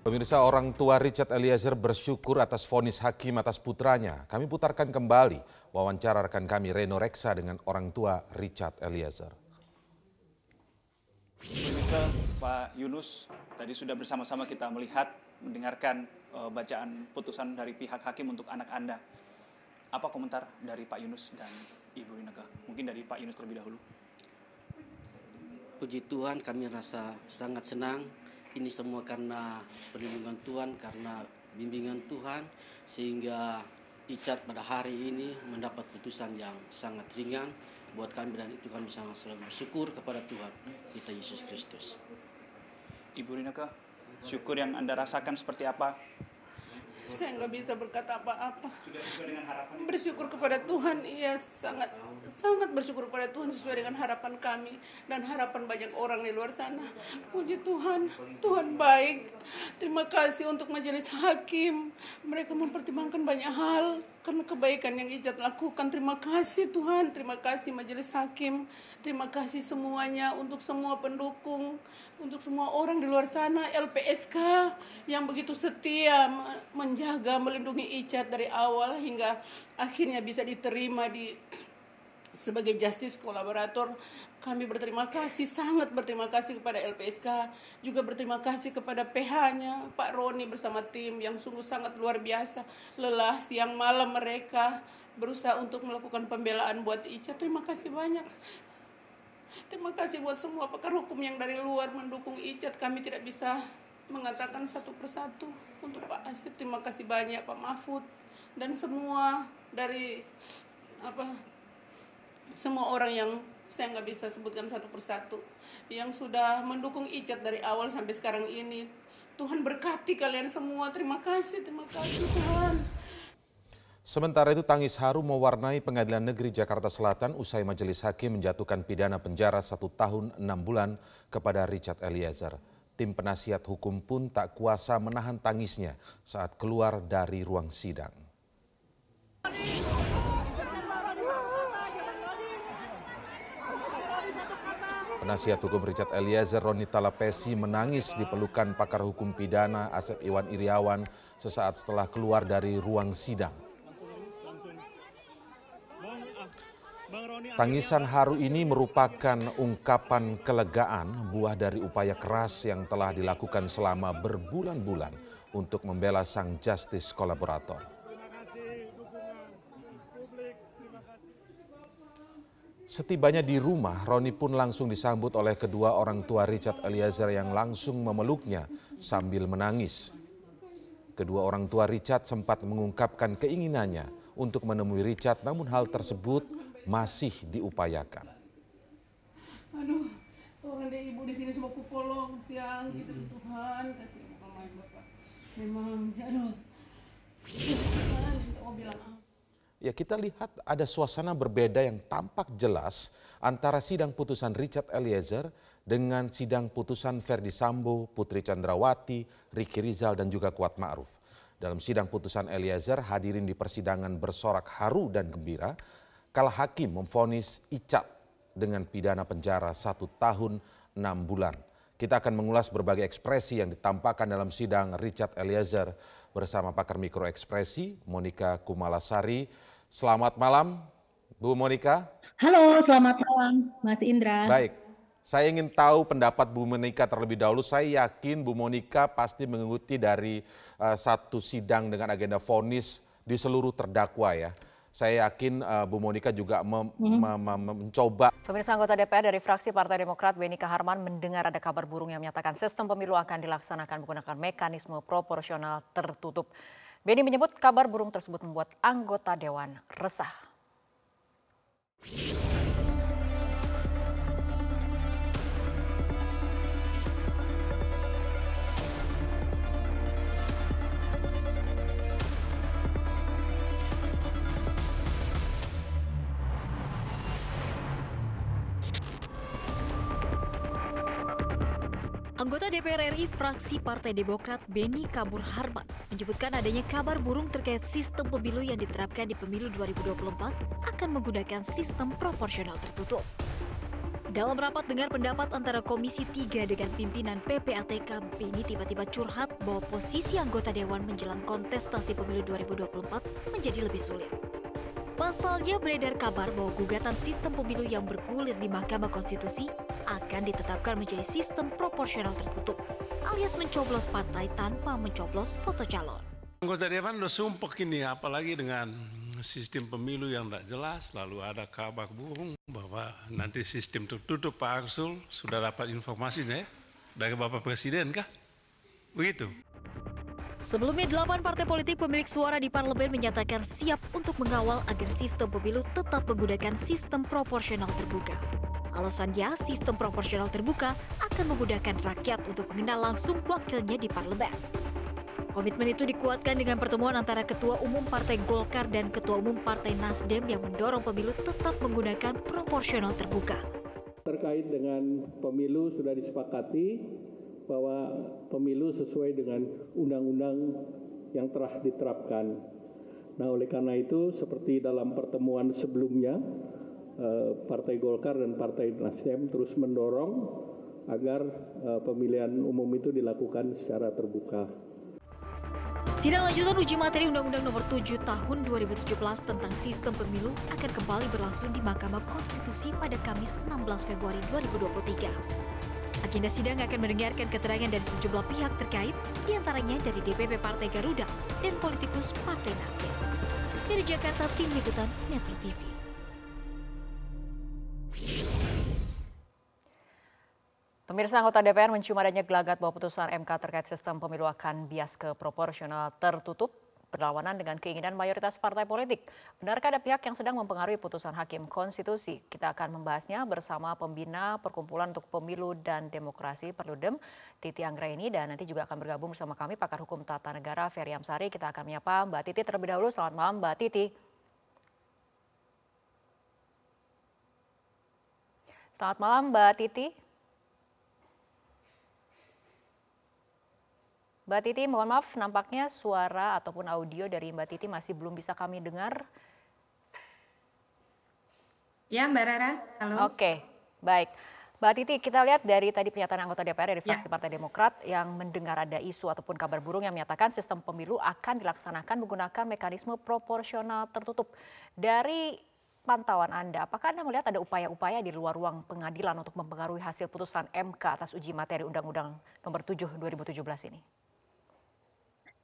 Pemirsa orang tua Richard Eliezer bersyukur atas vonis hakim atas putranya. Kami putarkan kembali wawancara rekan kami Reno Reksa dengan orang tua Richard Eliezer. Pemirsa Pak Yunus, tadi sudah bersama-sama kita melihat, mendengarkan uh, bacaan putusan dari pihak hakim untuk anak Anda. Apa komentar dari Pak Yunus dan Ibu Rinaka? Mungkin dari Pak Yunus terlebih dahulu. Puji Tuhan kami rasa sangat senang ini semua karena perlindungan Tuhan, karena bimbingan Tuhan, sehingga Icat pada hari ini mendapat putusan yang sangat ringan buat kami dan itu kami sangat selalu bersyukur kepada Tuhan kita Yesus Kristus. Ibu Rinaka, syukur yang Anda rasakan seperti apa saya nggak bisa berkata apa-apa. Bersyukur kepada Tuhan, iya sangat sangat bersyukur kepada Tuhan sesuai dengan harapan kami dan harapan banyak orang di luar sana. Puji Tuhan, Tuhan baik. Terima kasih untuk majelis hakim. Mereka mempertimbangkan banyak hal karena kebaikan yang Ijat lakukan. Terima kasih Tuhan, terima kasih Majelis Hakim, terima kasih semuanya untuk semua pendukung, untuk semua orang di luar sana, LPSK yang begitu setia menjaga, melindungi Ijat dari awal hingga akhirnya bisa diterima di sebagai justice kolaborator kami berterima kasih sangat berterima kasih kepada LPSK juga berterima kasih kepada PH-nya Pak Roni bersama tim yang sungguh sangat luar biasa lelah siang malam mereka berusaha untuk melakukan pembelaan buat Ica. Terima kasih banyak. Terima kasih buat semua pakar hukum yang dari luar mendukung Icat kami tidak bisa mengatakan satu persatu untuk Pak Asif terima kasih banyak Pak Mahfud dan semua dari apa semua orang yang saya nggak bisa sebutkan satu persatu yang sudah mendukung Icat dari awal sampai sekarang ini. Tuhan berkati kalian semua. Terima kasih, terima kasih Tuhan. Sementara itu tangis haru mewarnai pengadilan negeri Jakarta Selatan usai majelis hakim menjatuhkan pidana penjara satu tahun enam bulan kepada Richard Eliezer. Tim penasihat hukum pun tak kuasa menahan tangisnya saat keluar dari ruang sidang. Penasihat hukum Richard Eliezer Roni Talapesi menangis di pelukan pakar hukum pidana Asep Iwan Iriawan sesaat setelah keluar dari ruang sidang. Tangisan haru ini merupakan ungkapan kelegaan buah dari upaya keras yang telah dilakukan selama berbulan-bulan untuk membela sang justice kolaborator. Setibanya di rumah, Roni pun langsung disambut oleh kedua orang tua Richard Eliezer yang langsung memeluknya sambil menangis. Kedua orang tua Richard sempat mengungkapkan keinginannya untuk menemui Richard, namun hal tersebut masih diupayakan. Aduh, orang deh ibu di sini semua kupolong siang gitu Tuhan kasih bapak. Memang aduh. Ya kita lihat ada suasana berbeda yang tampak jelas antara sidang putusan Richard Eliezer dengan sidang putusan Ferdi Sambo, Putri Chandrawati, Riki Rizal dan juga Kuat Ma'ruf. Dalam sidang putusan Eliezer hadirin di persidangan bersorak haru dan gembira kala hakim memfonis Icat dengan pidana penjara satu tahun enam bulan. Kita akan mengulas berbagai ekspresi yang ditampakkan dalam sidang Richard Eliezer bersama pakar mikroekspresi Monika Kumalasari Selamat malam, Bu Monika. Halo, selamat malam, Mas Indra. Baik, saya ingin tahu pendapat Bu Monika terlebih dahulu. Saya yakin Bu Monika pasti mengikuti dari uh, satu sidang dengan agenda vonis di seluruh terdakwa ya. Saya yakin uh, Bu Monika juga mem hmm. mencoba. Pemirsa anggota DPR dari fraksi Partai Demokrat Beni Kaharman mendengar ada kabar burung yang menyatakan sistem pemilu akan dilaksanakan menggunakan mekanisme proporsional tertutup. Beni menyebut kabar burung tersebut membuat anggota dewan resah. Anggota DPR RI fraksi Partai Demokrat Beni Kabur Harman menyebutkan adanya kabar burung terkait sistem pemilu yang diterapkan di pemilu 2024 akan menggunakan sistem proporsional tertutup. Dalam rapat dengar pendapat antara Komisi 3 dengan pimpinan PPATK, Beni tiba-tiba curhat bahwa posisi anggota Dewan menjelang kontestasi pemilu 2024 menjadi lebih sulit. Pasalnya beredar kabar bahwa gugatan sistem pemilu yang bergulir di Mahkamah Konstitusi akan ditetapkan menjadi sistem proporsional tertutup, alias mencoblos partai tanpa mencoblos foto calon. Anggota Dewan udah sumpah ini, apalagi dengan sistem pemilu yang tidak jelas, lalu ada kabar burung bahwa nanti sistem tertutup Pak Arsul sudah dapat informasinya ya dari Bapak Presiden kah? Begitu. Sebelumnya, delapan partai politik pemilik suara di parlemen menyatakan siap untuk mengawal agar sistem pemilu tetap menggunakan sistem proporsional terbuka. Alasannya, sistem proporsional terbuka akan memudahkan rakyat untuk mengenal langsung wakilnya di parlemen. Komitmen itu dikuatkan dengan pertemuan antara Ketua Umum Partai Golkar dan Ketua Umum Partai Nasdem yang mendorong pemilu tetap menggunakan proporsional terbuka. Terkait dengan pemilu sudah disepakati bahwa pemilu sesuai dengan undang-undang yang telah diterapkan. Nah, oleh karena itu seperti dalam pertemuan sebelumnya Partai Golkar dan Partai Nasdem terus mendorong agar eh, pemilihan umum itu dilakukan secara terbuka. Sidang lanjutan uji materi Undang-Undang Nomor 7 Tahun 2017 tentang Sistem Pemilu akan kembali berlangsung di Mahkamah Konstitusi pada Kamis 16 Februari 2023. Agenda sidang akan mendengarkan keterangan dari sejumlah pihak terkait, di antaranya dari DPP Partai Garuda dan politikus Partai Nasdem. Dari Jakarta, Tim Liputan Metro TV. Pemirsa anggota DPR mencium adanya gelagat bahwa putusan MK terkait sistem pemilu akan bias ke proporsional tertutup berlawanan dengan keinginan mayoritas partai politik. Benarkah ada pihak yang sedang mempengaruhi putusan Hakim Konstitusi? Kita akan membahasnya bersama pembina Perkumpulan untuk Pemilu dan Demokrasi Perludem, Titi Anggraini, dan nanti juga akan bergabung bersama kami pakar hukum tata negara Ferry Amsari. Kita akan menyapa Mbak Titi terlebih dahulu. Selamat malam Mbak Titi. Selamat malam Mbak Titi. Mbak Titi, mohon maaf nampaknya suara ataupun audio dari Mbak Titi masih belum bisa kami dengar. Ya, Mbak Rara. Halo. Oke, baik. Mbak Titi, kita lihat dari tadi pernyataan anggota DPR dari ya. fraksi ya. Partai Demokrat yang mendengar ada isu ataupun kabar burung yang menyatakan sistem pemilu akan dilaksanakan menggunakan mekanisme proporsional tertutup. Dari pantauan Anda, apakah Anda melihat ada upaya-upaya di luar ruang pengadilan untuk mempengaruhi hasil putusan MK atas uji materi Undang-Undang Nomor 7 2017 ini?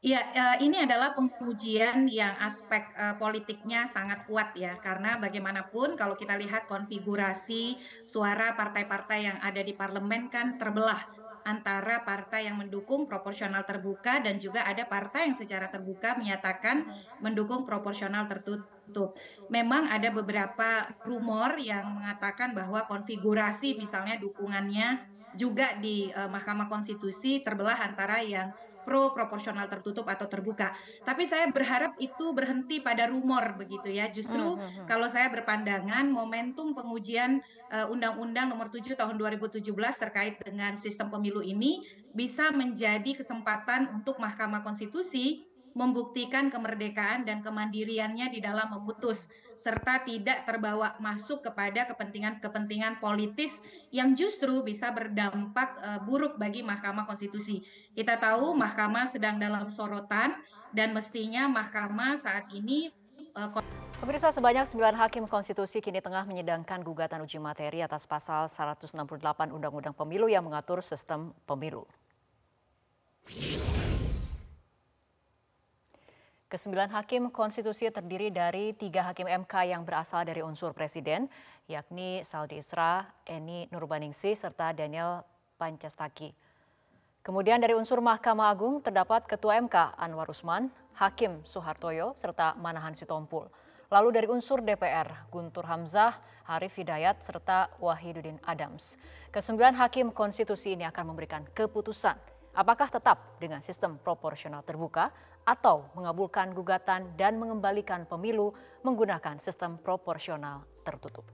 Ya, ini adalah pengujian yang aspek uh, politiknya sangat kuat ya, karena bagaimanapun kalau kita lihat konfigurasi suara partai-partai yang ada di parlemen kan terbelah antara partai yang mendukung proporsional terbuka dan juga ada partai yang secara terbuka menyatakan mendukung proporsional tertutup. Memang ada beberapa rumor yang mengatakan bahwa konfigurasi misalnya dukungannya juga di uh, Mahkamah Konstitusi terbelah antara yang pro proporsional tertutup atau terbuka. Tapi saya berharap itu berhenti pada rumor begitu ya. Justru hmm, hmm, hmm. kalau saya berpandangan momentum pengujian uh, Undang-Undang Nomor 7 Tahun 2017 terkait dengan sistem pemilu ini bisa menjadi kesempatan untuk Mahkamah Konstitusi membuktikan kemerdekaan dan kemandiriannya di dalam memutus serta tidak terbawa masuk kepada kepentingan-kepentingan politis yang justru bisa berdampak uh, buruk bagi Mahkamah Konstitusi. Kita tahu Mahkamah sedang dalam sorotan dan mestinya Mahkamah saat ini uh, Pemirsa sebanyak 9 hakim konstitusi kini tengah menyidangkan gugatan uji materi atas pasal 168 Undang-Undang Pemilu yang mengatur sistem pemilu. Kesembilan hakim konstitusi terdiri dari tiga hakim MK yang berasal dari unsur presiden, yakni Saldi Isra, Eni Nurbaningsih, serta Daniel Pancastaki. Kemudian dari unsur Mahkamah Agung terdapat Ketua MK Anwar Usman, Hakim Soehartoyo, serta Manahan Sitompul. Lalu dari unsur DPR, Guntur Hamzah, Harif Hidayat, serta Wahidudin Adams. Kesembilan hakim konstitusi ini akan memberikan keputusan apakah tetap dengan sistem proporsional terbuka atau mengabulkan gugatan dan mengembalikan pemilu menggunakan sistem proporsional tertutup.